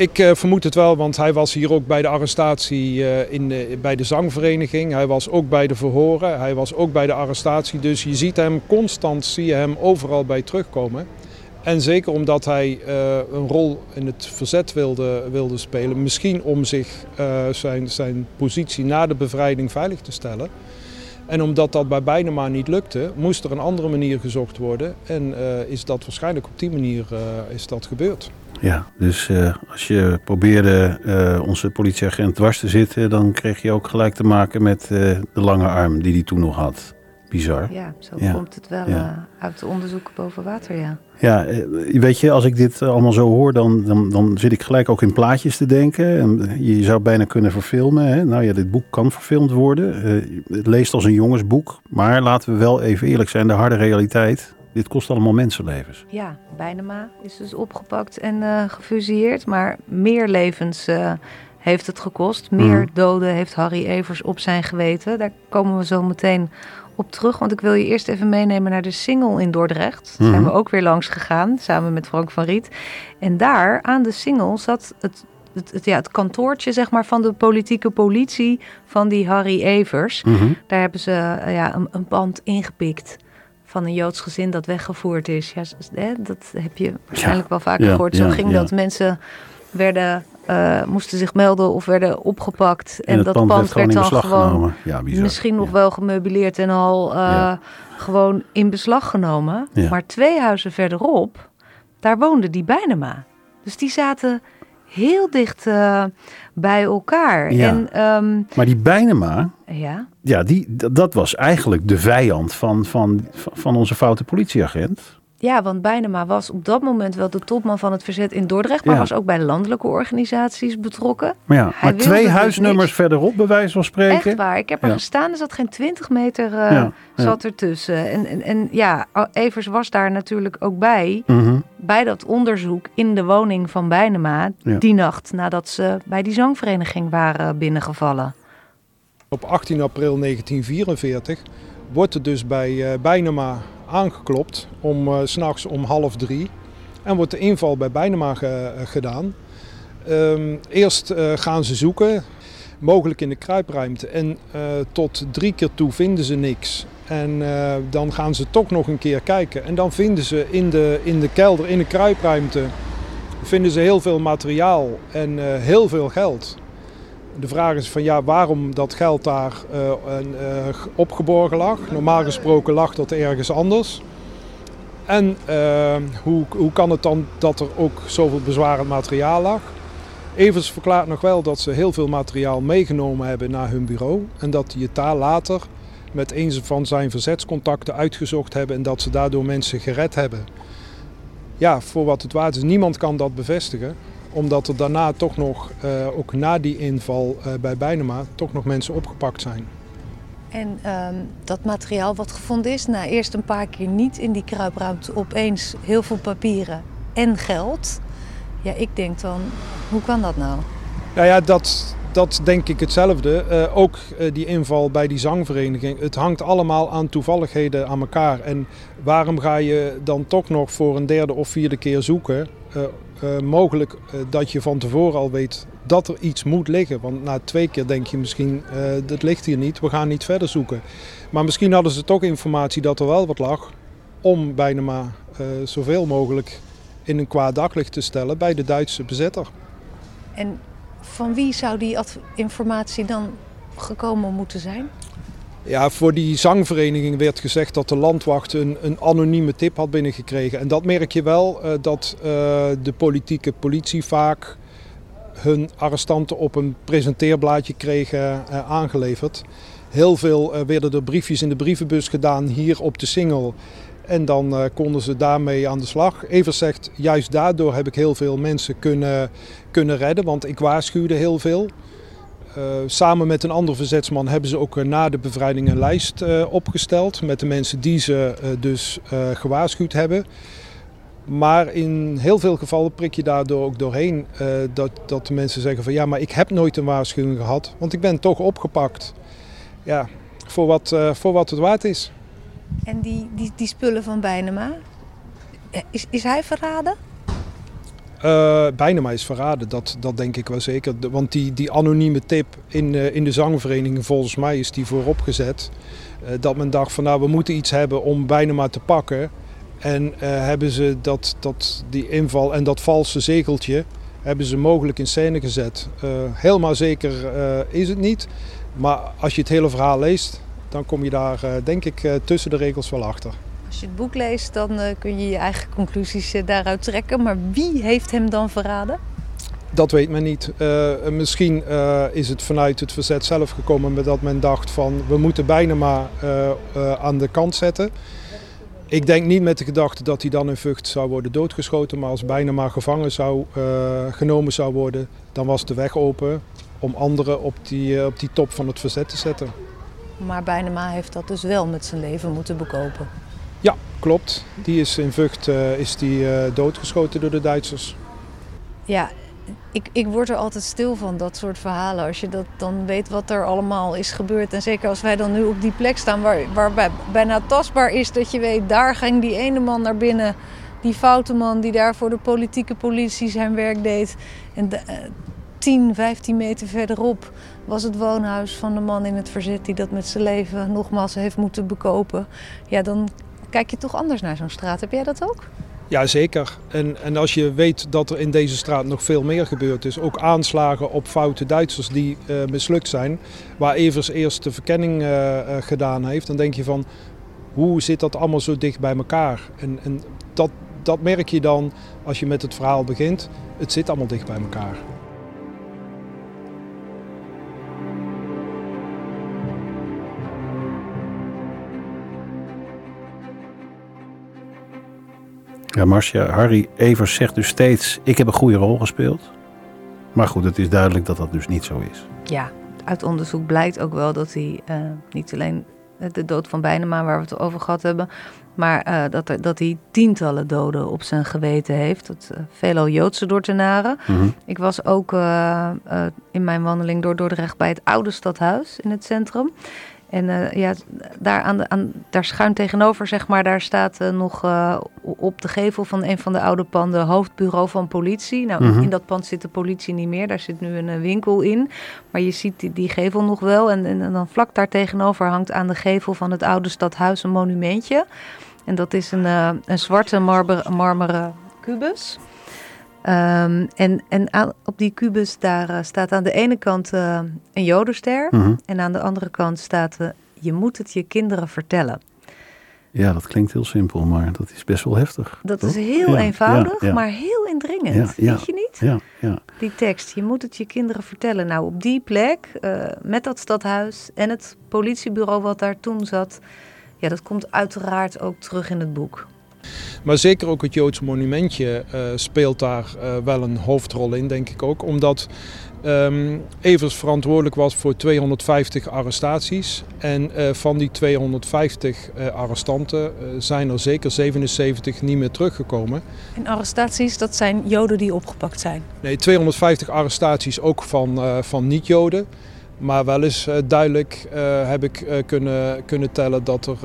Ik uh, vermoed het wel, want hij was hier ook bij de arrestatie uh, in de, bij de zangvereniging. Hij was ook bij de verhoren, hij was ook bij de arrestatie. Dus je ziet hem constant, zie je hem overal bij terugkomen. En zeker omdat hij uh, een rol in het verzet wilde, wilde spelen. Misschien om zich zijn, zijn positie na de bevrijding veilig te stellen. En omdat dat bij Bijnema niet lukte, moest er een andere manier gezocht worden. En is dat waarschijnlijk op die manier is dat gebeurd. Ja, dus als je probeerde onze politieagent dwars te zitten, dan kreeg je ook gelijk te maken met de lange arm die hij toen nog had. Bizar. Ja, zo komt het wel ja. uit de onderzoeken boven water, ja. Ja, eh, weet je, als ik dit allemaal zo hoor, dan, dan, dan zit ik gelijk ook in plaatjes te denken. En je zou bijna kunnen verfilmen. Hè? Nou ja, dit boek kan verfilmd worden. Het leest als een jongensboek. Maar laten we wel even eerlijk zijn, de harde realiteit. Dit kost allemaal mensenlevens. Ja, Bijnema is dus opgepakt en uh, gefusilleerd. Maar meer levens uh, heeft het gekost. Meer mm. doden heeft Harry Evers op zijn geweten. Daar komen we zo meteen op terug. Want ik wil je eerst even meenemen naar de Singel in Dordrecht. Daar zijn we ook weer langs gegaan, samen met Frank van Riet. En daar aan de Singel zat het, het, het, ja, het kantoortje zeg maar, van de politieke politie van die Harry Evers. Daar hebben ze uh, ja, een, een pand ingepikt van een Joods gezin dat weggevoerd is. Ja, dat heb je waarschijnlijk wel vaker gehoord. Zo ging dat mensen werden uh, moesten zich melden of werden opgepakt. En, dat pand, werd, dan gewoon ja, misschien nog wel gemeubileerd en al uh, gewoon in beslag genomen. Maar twee huizen verderop, daar woonde die Bijnema. Dus die zaten heel dicht uh, bij elkaar. En, um, maar die Bijnema, ja? Ja, die, dat was eigenlijk de vijand van, van, van onze foute politieagent. Ja, want Bijnema was op dat moment wel de topman van het verzet in Dordrecht, maar was ook bij landelijke organisaties betrokken. Maar, ja, maar twee huisnummers verderop, bij wijze van spreken. Echt waar, ik heb er gestaan, er zat geen 20 meter uh, zat ertussen. En, en, en ja, Evers was daar natuurlijk ook bij, mhm. bij dat onderzoek in de woning van Bijnema, die nacht nadat ze bij die zangvereniging waren binnengevallen. Op 18 april 1944 wordt er dus bij uh, Bijnema aangeklopt om uh, s'nachts om half drie. En wordt de inval bij Bijnema ge, uh, gedaan. Ehm, eerst gaan ze zoeken, mogelijk in de kruipruimte. En tot drie keer toe vinden ze niks. En dan gaan ze toch nog een keer kijken. En dan vinden ze in de, in de kelder, in de kruipruimte, vinden ze heel veel materiaal en heel veel geld. De vraag is van ja, waarom dat geld daar uh, opgeborgen lag. Normaal gesproken lag dat ergens anders. En uh, hoe, hoe kan het dan dat er ook zoveel bezwarend materiaal lag? Evers verklaart nog wel dat ze heel veel materiaal meegenomen hebben naar hun bureau. En dat die het daar later met een van zijn verzetscontacten uitgezocht hebben. En dat ze daardoor mensen gered hebben. Ja, voor wat het waard is, niemand kan dat bevestigen omdat er daarna toch nog, uh, ook na die inval uh, bij Bijnema, toch nog mensen opgepakt zijn. En um, dat materiaal wat gevonden is, na eerst een paar keer niet in die kruipruimte, opeens heel veel papieren en geld. Ja, ik denk dan, hoe kan dat nou? Nou ja, dat, dat denk ik hetzelfde. Uh, ook uh, die inval bij die zangvereniging. Het hangt allemaal aan toevalligheden aan elkaar. En waarom ga je dan toch nog voor een derde of vierde keer zoeken? Uh, uh, mogelijk uh, dat je van tevoren al weet dat er iets moet liggen. Want na twee keer denk je misschien, uh, dat ligt hier niet, we gaan niet verder zoeken. Maar misschien hadden ze toch informatie dat er wel wat lag om bijna maar zoveel mogelijk in een kwaad daglicht te stellen bij de Duitse bezetter. En van wie zou die informatie dan gekomen moeten zijn? Ja, voor die zangvereniging werd gezegd dat de landwacht een, een anonieme tip had binnengekregen. En dat merk je wel, uh, dat uh, de politieke politie vaak hun arrestanten op een presenteerblaadje kregen uh, aangeleverd. Heel veel werden er briefjes in de brievenbus gedaan hier op de Singel. En dan konden ze daarmee aan de slag. Evers zegt, juist daardoor heb ik heel veel mensen kunnen, kunnen redden, want ik waarschuwde heel veel. Uh, samen met een andere verzetsman hebben ze ook uh, na de bevrijding een lijst uh, opgesteld met de mensen die ze dus gewaarschuwd hebben. Maar in heel veel gevallen prik je daardoor ook doorheen dat, dat de mensen zeggen van ja, maar ik heb nooit een waarschuwing gehad, want ik ben toch opgepakt. Ja, voor wat, voor wat het waard is. En die, die, die spullen van Bijnema, is, is hij verraden? Uh, bijna maar is verraden, dat, dat denk ik wel zeker. Want die, die anonieme tip in, uh, in de zangvereniging, volgens mij is die vooropgezet. Uh, dat men dacht van nou we moeten iets hebben om bijna maar te pakken. En hebben ze dat, dat, die inval en dat valse zegeltje hebben ze mogelijk in scène gezet. helemaal zeker is het niet. Maar als je het hele verhaal leest, dan kom je daar denk ik tussen de regels wel achter. Als je het boek leest, dan uh, kun je je eigen conclusies uh, daaruit trekken. Maar wie heeft hem dan verraden? Dat weet men niet. Uh, misschien is het vanuit het verzet zelf gekomen met dat men dacht van we moeten bijna maar aan de kant zetten. Ik denk niet met de gedachte dat hij dan in Vught zou worden doodgeschoten. Maar als bijna maar gevangen zou, genomen zou worden, dan was de weg open om anderen op die, op die top van het verzet te zetten. Maar Bijnema heeft dat dus wel met zijn leven moeten bekopen. Ja, klopt. Die is in Vught uh, is die, uh, doodgeschoten door de Duitsers. Ja, ik, ik word er altijd stil van, dat soort verhalen. Als je dat dan weet wat er allemaal is gebeurd. En zeker als wij dan nu op die plek staan waar, waar bijna tastbaar is dat je weet... daar ging die ene man naar binnen, die foute man die daar voor de politieke politie zijn werk deed. En de, uh, 10, 15 meter verderop was het woonhuis van de man in het verzet... die dat met zijn leven nogmaals heeft moeten bekopen. Ja, dan kijk je toch anders naar zo'n straat. Heb jij dat ook? Ja, zeker. En, en als je weet dat er in deze straat nog veel meer gebeurd is, ook aanslagen op foute Duitsers die uh, mislukt zijn, waar Evers eerst de verkenning uh, uh, gedaan heeft, dan denk je van hoe zit dat allemaal zo dicht bij elkaar? En, en dat, dat merk je dan als je met het verhaal begint. Het zit allemaal dicht bij elkaar. Ja, Marcia, Harry Evers zegt dus steeds: Ik heb een goede rol gespeeld. Maar goed, het is duidelijk dat dat dus niet zo is. Ja, uit onderzoek blijkt ook wel dat hij uh, niet alleen de dood van Bijnema, waar we het over gehad hebben, maar uh, dat, er, dat hij tientallen doden op zijn geweten heeft. Dat, uh, veelal Joodse Dordtenaren. Mm -hmm. Ik was ook in mijn wandeling door Dordrecht bij het oude stadhuis in het centrum. En uh, ja, daar, aan de, aan, daar schuin tegenover, zeg maar, daar staat uh, nog uh, op de gevel van een van de oude panden hoofdbureau van politie. Nou, mm -hmm. in dat pand zit de politie niet meer, daar zit nu een winkel in. Maar je ziet die, die gevel nog wel. En, en, en, dan vlak daar tegenover hangt aan de gevel van het oude stadhuis een monumentje. En dat is een, een zwarte marmer, marmeren kubus. Um, en en aan, op die kubus daar uh, staat aan de ene kant uh, een jodenster. -hmm. En aan de andere kant staat uh, je moet het je kinderen vertellen. Ja, dat klinkt heel simpel, maar dat is best wel heftig. Dat toch? is heel ja, eenvoudig, ja, ja. maar heel indringend. Weet je niet? Ja, ja. Die tekst, je moet het je kinderen vertellen. Nou, op die plek, met dat stadhuis en het politiebureau wat daar toen zat... ja, dat komt uiteraard ook terug in het boek. Maar zeker ook het Joods monumentje uh, speelt daar uh, wel een hoofdrol in, denk ik ook. Omdat um, Evers verantwoordelijk was voor 250 arrestaties. En uh, van die 250 arrestanten zijn er zeker 77 niet meer teruggekomen. En arrestaties, dat zijn Joden die opgepakt zijn? Nee, 250 arrestaties ook van, van niet-Joden. Maar wel eens uh, duidelijk uh, heb ik uh, kunnen, kunnen tellen dat er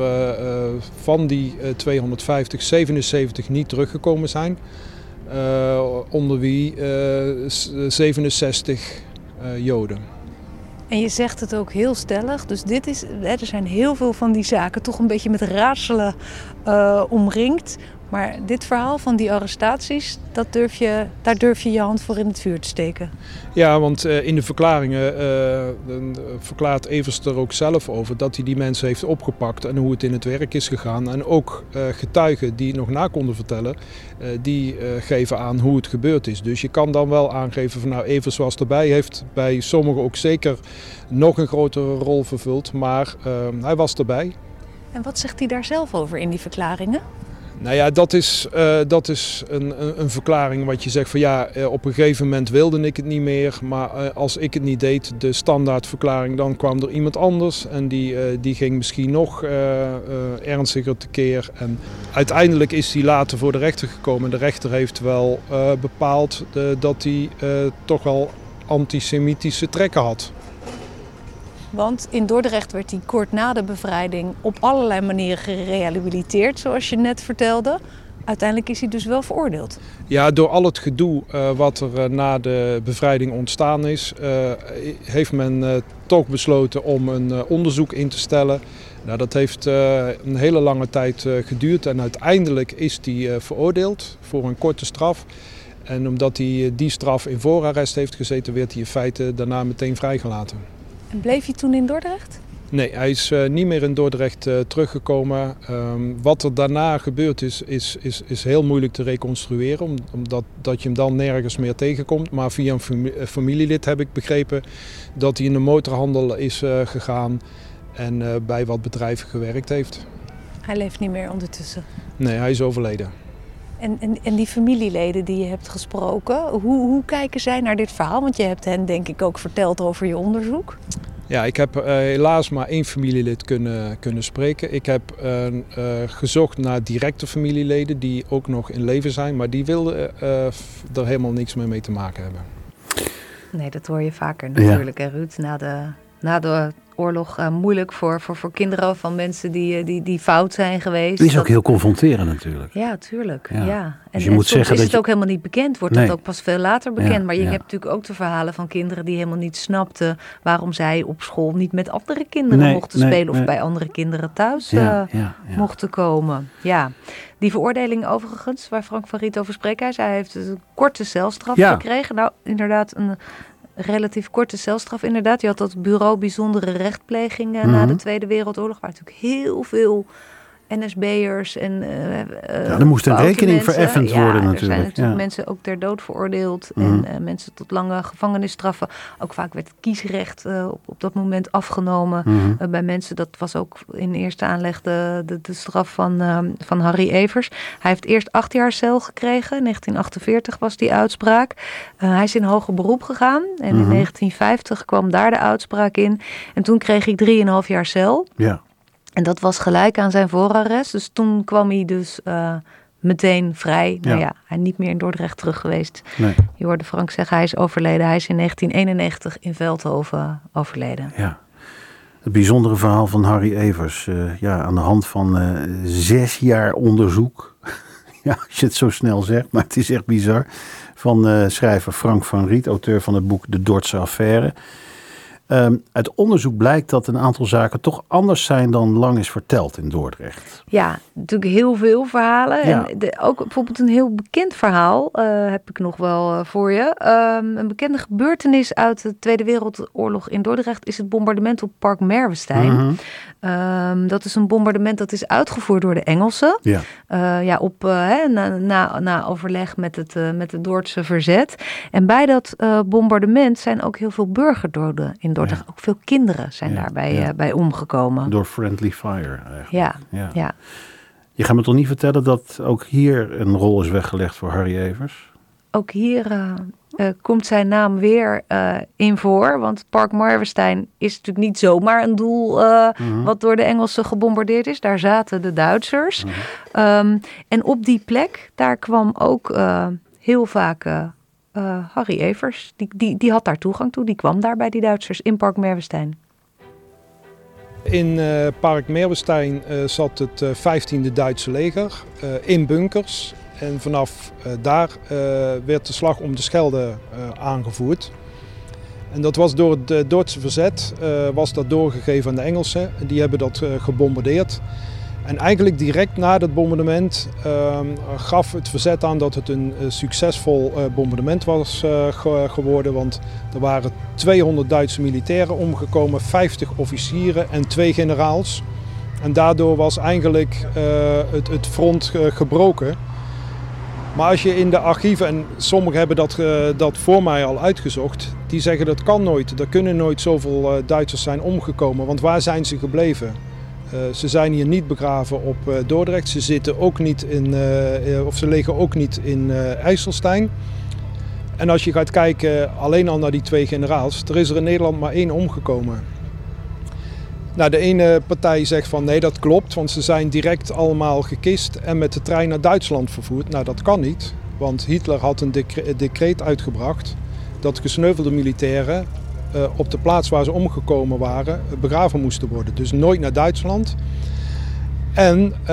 van die 250, 77 niet teruggekomen zijn. onder wie 67 Joden. En je zegt het ook heel stellig. Dus dit is, er zijn heel veel van die zaken toch een beetje met raadselen omringd. Maar dit verhaal van die arrestaties, dat durf je, daar durf je je hand voor in het vuur te steken. Ja, want uh, in de verklaringen uh, verklaart Evers er ook zelf over dat hij die mensen heeft opgepakt en hoe het in het werk is gegaan. En ook uh, getuigen die nog na konden vertellen, die geven aan hoe het gebeurd is. Dus je kan dan wel aangeven van nou Evers was erbij, heeft bij sommigen ook zeker nog een grotere rol vervuld, maar hij was erbij. En wat zegt hij daar zelf over in die verklaringen? Nou ja, dat is, uh, dat is een, een, een, verklaring wat je zegt van ja, op een gegeven moment wilde ik het niet meer. Maar uh, als ik het niet deed, de standaardverklaring, dan kwam er iemand anders. En die, die ging misschien nog ernstiger tekeer. En uiteindelijk is hij later voor de rechter gekomen. De rechter heeft wel bepaald dat hij toch wel antisemitische trekken had. Want in Dordrecht werd hij kort na de bevrijding op allerlei manieren gerehabiliteerd, zoals je net vertelde. Uiteindelijk is hij dus wel veroordeeld. Ja, door al het gedoe uh, wat er uh, na de bevrijding ontstaan is, uh, heeft men toch besloten om een onderzoek in te stellen. Nou, dat heeft een hele lange tijd geduurd en uiteindelijk is hij veroordeeld voor een korte straf. En omdat hij die straf in voorarrest heeft gezeten, werd hij in feite daarna meteen vrijgelaten. Bleef je toen in Dordrecht? Nee, hij is uh, niet meer in Dordrecht uh, teruggekomen. Um, wat er daarna gebeurd is, is, is, is heel moeilijk te reconstrueren, omdat dat je hem dan nergens meer tegenkomt. Maar via een fami familielid heb ik begrepen dat hij in de motorhandel is uh, gegaan en bij wat bedrijven gewerkt heeft. Hij leeft niet meer ondertussen? Nee, hij is overleden. En, en, en die familieleden die je hebt gesproken, hoe, hoe kijken zij naar dit verhaal? Want je hebt hen denk ik ook verteld over je onderzoek. Ja, ik heb uh, helaas maar één familielid kunnen, kunnen spreken. Ik heb uh, uh, gezocht naar directe familieleden die ook nog in leven zijn, maar die wilden er helemaal niks meer mee te maken hebben. Nee, dat hoor je vaker natuurlijk, ja. Ruud. Na de, na de oorlog uh, moeilijk voor, voor, voor kinderen van mensen die, die, die fout zijn geweest. Het is ook heel confronterend natuurlijk. Ja, tuurlijk. Ja. ja. En, dus je moet zeggen is dat het je... ook helemaal niet bekend, wordt nee. dat ook pas veel later bekend. Ja, maar je ja. hebt natuurlijk ook de verhalen van kinderen die helemaal niet snapten waarom zij op school niet met andere kinderen nee, mochten nee, spelen of bij andere kinderen thuis uh, mochten komen. Ja. Die veroordeling overigens, waar Frank van Riet over spreekt, hij zei, hij heeft een korte celstraf gekregen. Nou, inderdaad, een relatief korte celstraf inderdaad. Je had dat bureau bijzondere rechtpleging mm -hmm. na de Tweede Wereldoorlog, waar natuurlijk heel veel NSB'ers en uh, ja, er moest een rekening vereffend ja, worden er natuurlijk. zijn natuurlijk ja. mensen ook ter dood veroordeeld Mhm. en uh, mensen tot lange gevangenisstraffen. Ook vaak werd het kiesrecht uh, op, op dat moment afgenomen Mhm. bij mensen. Dat was ook in eerste aanleg de, de, de straf van, van Harry Evers. Hij heeft eerst acht jaar cel gekregen. In 1948 was die uitspraak. Eh, hij is in hoger beroep gegaan en in Mhm. 1950 kwam daar de uitspraak in. En toen kreeg hij drieënhalf jaar cel. Ja. En dat was gelijk aan zijn voorarrest. Dus toen kwam hij dus uh, meteen vrij. Nou Ja. ja, hij niet meer in Dordrecht terug geweest. Nee. Je hoorde Frank zeggen, hij is overleden. Hij is in 1991 in Veldhoven overleden. Ja. Het bijzondere verhaal van Harry Evers. Uh, ja, aan de hand van uh, zes jaar onderzoek. [LAUGHS] ja, als je het zo snel zegt, maar het is echt bizar. Van schrijver Frank van Riet, auteur van het boek De Dordtse Affaire. Um, uit onderzoek blijkt dat een aantal zaken toch anders zijn dan lang is verteld in Dordrecht. Ja, natuurlijk heel veel verhalen. Ja. En de, ook bijvoorbeeld een heel bekend verhaal uh, heb ik nog wel uh, voor je. Um, een bekende gebeurtenis uit de Tweede Wereldoorlog in Dordrecht is het bombardement op Park Merwestein. Mhm. Um, dat is een bombardement dat is uitgevoerd door de Engelsen. Ja. Uh, ja, op, na, na, na, overleg met het, met het Dordtse verzet. En bij dat bombardement zijn ook heel veel burgerdoden in Dordrecht. Ja. Ook veel kinderen zijn Ja, daarbij ja. bij omgekomen. Door friendly fire eigenlijk. Ja, Ja. ja. Je gaat me toch niet vertellen dat ook hier een rol is weggelegd voor Harry Evers? ook hier uh, uh, komt zijn naam weer uh, in voor. Want Park Marwestein is natuurlijk niet zomaar een doel uh, Mhm. wat door de Engelsen gebombardeerd is. Daar zaten de Duitsers. Mhm. Um, en op die plek, daar kwam ook heel vaak uh, Harry Evers. Die, die, die had daar toegang toe. Die kwam daar bij die Duitsers in Park Merwestein. In uh, Park Merwestein uh, zat het uh, 15e Duitse leger in bunkers. En vanaf daar werd de slag om de Schelde aangevoerd. En dat was door het Duitse verzet, was dat doorgegeven aan de Engelsen. Die hebben dat gebombardeerd. En eigenlijk direct na dat bombardement uh, gaf het verzet aan dat het een uh, succesvol uh, bombardement was ge geworden. Want er waren 200 Duitse militairen omgekomen, 50 officieren en twee generaals. En daardoor was eigenlijk het, het front gebroken. Maar als je in de archieven, en sommigen hebben dat, dat voor mij al uitgezocht, die zeggen dat kan nooit. Er kunnen nooit zoveel Duitsers zijn omgekomen, want waar zijn ze gebleven? Uh, ze zijn hier niet begraven op uh, Dordrecht, ze zitten ook niet in, uh, of ze liggen ook niet in IJsselstein. En als je gaat kijken alleen al naar die twee generaals, er is er in Nederland maar één omgekomen. Nou, de ene partij zegt van nee, dat klopt, want ze zijn direct allemaal gekist en met de trein naar Duitsland vervoerd. Nou, dat kan niet, want Hitler had een decre decreet uitgebracht dat gesneuvelde militairen op de plaats waar ze omgekomen waren begraven moesten worden. Dus nooit naar Duitsland. En uh,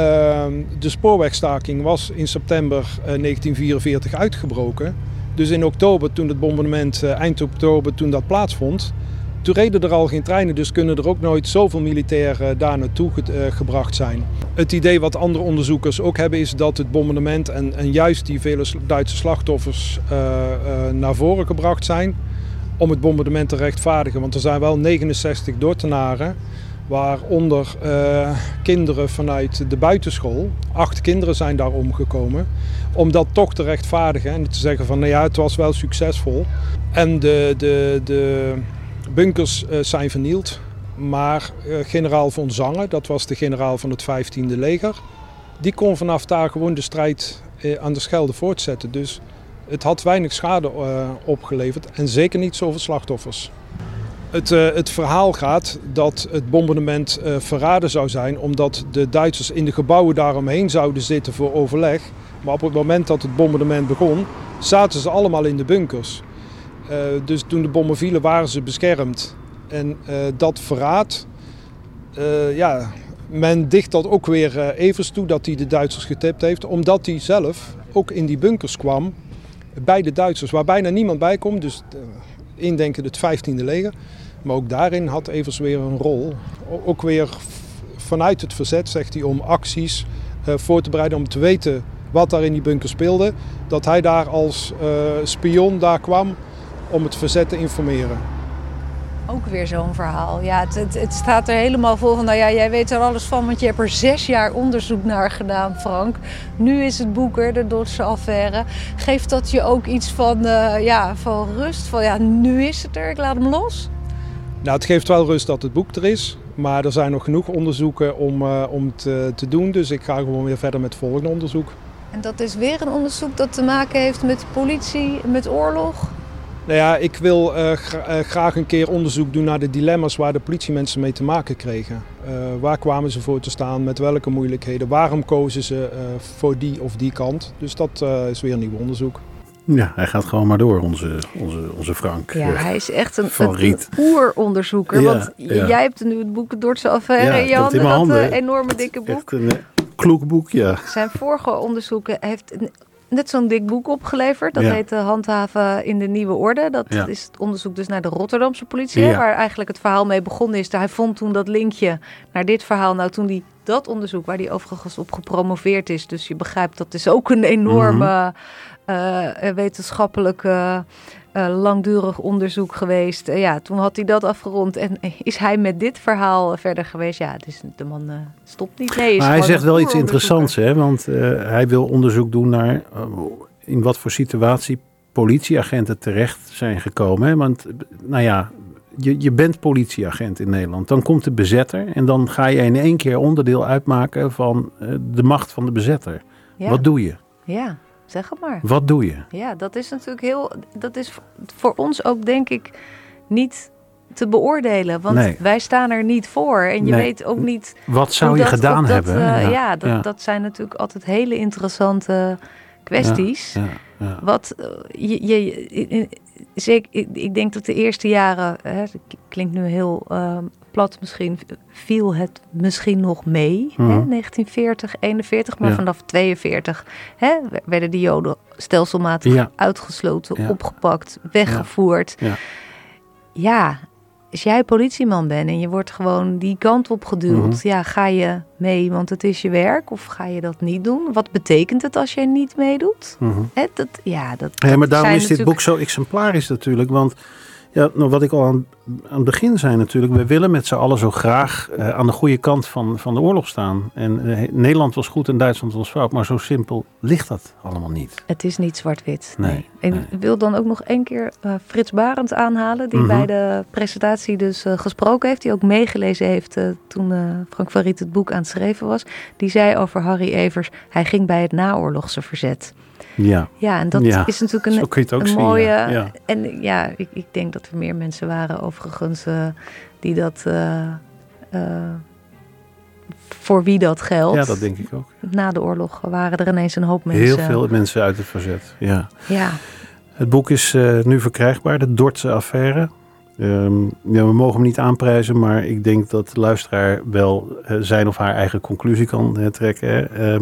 de spoorwegstaking was in september uh, 1944 uitgebroken. Dus in oktober, toen het bombardement, eind oktober, toen dat plaatsvond, toen reden er al geen treinen, dus kunnen er ook nooit zoveel militairen daar naartoe ge gebracht zijn. Het idee wat andere onderzoekers ook hebben is dat het bombardement en, en juist die vele Duitse slachtoffers naar voren gebracht zijn om het bombardement te rechtvaardigen. Want er zijn wel 69 Dordtenaren, waaronder kinderen vanuit de buitenschool. Acht kinderen zijn daar omgekomen. Om dat toch te rechtvaardigen en te zeggen van nou ja, het was wel succesvol. En de, de, de bunkers uh, zijn vernield. Maar uh, generaal von Zange, dat was de generaal van het 15e leger, die kon vanaf daar gewoon de strijd uh, aan de Schelde voortzetten. Dus het had weinig schade opgeleverd en zeker niet zoveel slachtoffers. Het, het verhaal gaat dat het bombardement verraden zou zijn omdat de Duitsers in de gebouwen daaromheen zouden zitten voor overleg. Maar op het moment dat het bombardement begon, zaten ze allemaal in de bunkers. Dus toen de bommen vielen waren ze beschermd. En dat verraad, ja, men dicht dat ook weer Evers toe dat hij de Duitsers getipt heeft. Omdat hij zelf ook in die bunkers kwam bij de Duitsers, waar bijna niemand bij komt. Dus indenken het 15e leger. Maar ook daarin had Evers weer een rol. Ook weer vanuit het verzet, zegt hij, om acties voor te bereiden, om te weten wat daar in die bunker speelde. Dat hij daar als spion daar kwam om het verzet te informeren. Ook weer zo'n verhaal. Ja, het, het, het, staat er helemaal vol van. Nou ja, jij weet er alles van, want je hebt er zes jaar onderzoek naar gedaan, Frank. Nu is het boek er, de Dordtse affaire. Geeft dat je ook iets van, uh, ja, van rust? Van ja, nu is het er, ik laat hem los? Nou, het geeft wel rust dat het boek er is. Maar er zijn nog genoeg onderzoeken om, uh, om te, te doen. Dus ik ga gewoon weer verder met het volgende onderzoek. En dat is weer een onderzoek dat te maken heeft met politie, met oorlog? Nou ja, ik wil uh, gra uh, graag een keer onderzoek doen naar de dilemma's waar de politiemensen mee te maken kregen. Uh, waar kwamen ze voor te staan, met welke moeilijkheden, waarom kozen ze voor die of die kant. Dus dat is weer een nieuw onderzoek. Ja, hij gaat gewoon maar door, onze, onze, onze Frank. Ja, eh, hij is echt een, een, oeronderzoeker. Ja, want ja. jij hebt nu het boek Het Dordtse Affaire Ja, in je in handen. mijn Dat handen. eh, enorme dikke boek. Echt een eh, kloek boek, ja. Zijn vorige onderzoeken heeft net zo'n dik boek opgeleverd. Dat Ja. heet eh, Handhaven in de Nieuwe Orde. Dat Ja. is het onderzoek dus naar de Rotterdamse politie. Ja. Waar eigenlijk het verhaal mee begonnen is. Hij vond toen dat linkje naar dit verhaal. Nou, toen hij dat onderzoek, waar hij overigens op gepromoveerd is. Dus je begrijpt, dat is ook een enorme eh, eh, eh, eh, langdurig onderzoek geweest. Eh, ja, toen had hij dat afgerond en is hij met dit verhaal verder geweest. Ja, dus de man eh, stopt niet. Nee, Maar hij zegt wel iets interessants, hè? Want eh, hij wil onderzoek doen naar eh, in wat voor situatie politieagenten terecht zijn gekomen. Hè? Want, eh, nou ja, je, je bent politieagent in Nederland. Dan komt de bezetter en dan ga je in één keer onderdeel uitmaken van eh, de macht van de bezetter. Ja. Wat doe je? Ja, zeg het maar. Wat doe je? Ja, dat is natuurlijk heel. Dat is voor- ons ook, denk ik, niet te beoordelen. Want Nee. wij staan er niet voor. En je Nee. weet ook niet. Wat zou je dat gedaan dat, hebben? eh, ja, dat, ja. dat zijn natuurlijk altijd hele interessante kwesties. Ja, ja. Wat eh, je, je, je- zeker, ik, ik denk dat de eerste jaren, hè, klinkt nu heel ehm, plat misschien, viel het misschien nog mee. Mhm. Hè, 1940, 41, maar Ja. vanaf 42 hè, werden die Joden stelselmatig Ja. uitgesloten, Ja. opgepakt, weggevoerd. Ja. Ja, als jij politieman bent en je wordt gewoon die kant op geduwd, Mhm. ja, ga je mee, want het is je werk, of ga je dat niet doen? Wat betekent het als jij niet meedoet? Mhm. Hè, dat, ja, dat, Ja, maar daarom is dit natuurlijk- boek zo exemplarisch natuurlijk. Want ja, nou, wat ik al aan, aan het begin zei natuurlijk. We willen met z'n allen zo graag eh, aan de goede kant van, van de oorlog staan. En eh, Nederland was goed en Duitsland was fout. Maar zo simpel ligt dat allemaal niet. Het is niet zwart-wit. Nee, Ik nee. wil dan ook nog één keer eh, Frits Barend aanhalen, die Mhm. bij de presentatie dus gesproken heeft, die ook meegelezen heeft toen Frank van Riet het boek aan het schrijven was. Die zei over Harry Evers, hij ging bij het naoorlogse verzet. Ja, Ja, en dat Ja, is natuurlijk een, een zien. mooie. ja. Ja. En ja, ik, ik denk dat er meer mensen waren overigens eh, die dat. eh, eh, voor wie dat geldt. ja, dat denk ik ook. Na de oorlog waren er ineens een hoop mensen. Heel veel mensen uit het verzet. Ja. Ja, Het boek is nu verkrijgbaar, de Dordtse affaire. Ehm, ja, we mogen hem niet aanprijzen, maar ik denk dat de luisteraar wel zijn of haar eigen conclusie kan trekken. hè.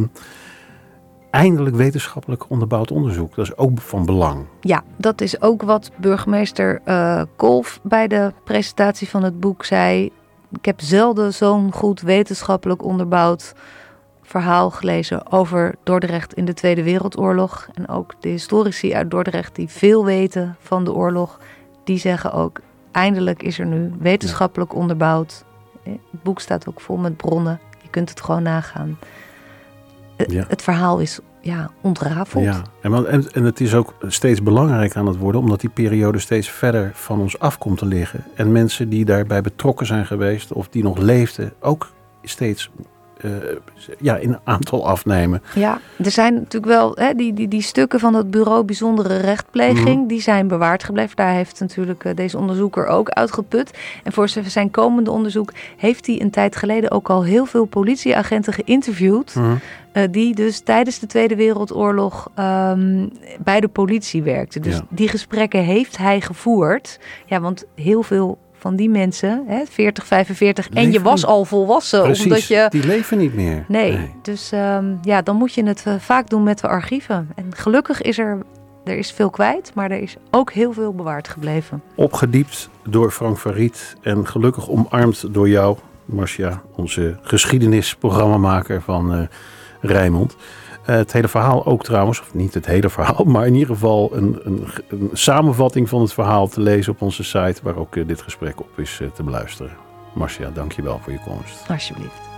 Eindelijk wetenschappelijk onderbouwd onderzoek, dat is ook van belang. Ja, dat is ook wat burgemeester eh Kolf bij de presentatie van het boek zei. Ik heb zelden zo'n goed wetenschappelijk onderbouwd verhaal gelezen over Dordrecht in de Tweede Wereldoorlog. En ook de historici uit Dordrecht die veel weten van de oorlog, die zeggen ook eindelijk is er nu wetenschappelijk onderbouwd. Eh, Het boek staat ook vol met bronnen. Je kunt het gewoon nagaan. Ja. Het verhaal is ja, ontrafeld. Ja, en, en, en het is ook steeds belangrijk aan het worden, omdat die periode steeds verder van ons af komt te liggen. En mensen die daarbij betrokken zijn geweest of die nog leefden, ook steeds eh, ja, in aantal afnemen. Ja, er zijn natuurlijk wel hè, die, die, die stukken van het bureau bijzondere rechtpleging, Mhm. die zijn bewaard gebleven. Daar heeft natuurlijk eh, deze onderzoeker ook uitgeput. En voor zijn komende onderzoek heeft hij een tijd geleden ook al heel veel politieagenten geïnterviewd. eh, die dus tijdens de Tweede Wereldoorlog ehm, bij de politie werkten. Dus Ja. die gesprekken heeft hij gevoerd. Ja, want heel veel van die mensen, hè, 40, 45, en je was al volwassen. Precies, Omdat je die leven niet meer. Nee, dus ehm, ja, dan moet je het eh, vaak doen met de archieven. En gelukkig is er, er is veel kwijt, maar er is ook heel veel bewaard gebleven. Opgediept door Frank van Riet en gelukkig omarmd door jou, Marcia, onze geschiedenisprogrammamaker van eh Rijnmond. Het hele verhaal ook trouwens, of niet het hele verhaal, [LAUGHS] maar in ieder geval een, een, een samenvatting van het verhaal te lezen op onze site, waar ook eh, dit gesprek op is eh, te beluisteren. Marcia, dankjewel voor je komst. Alsjeblieft.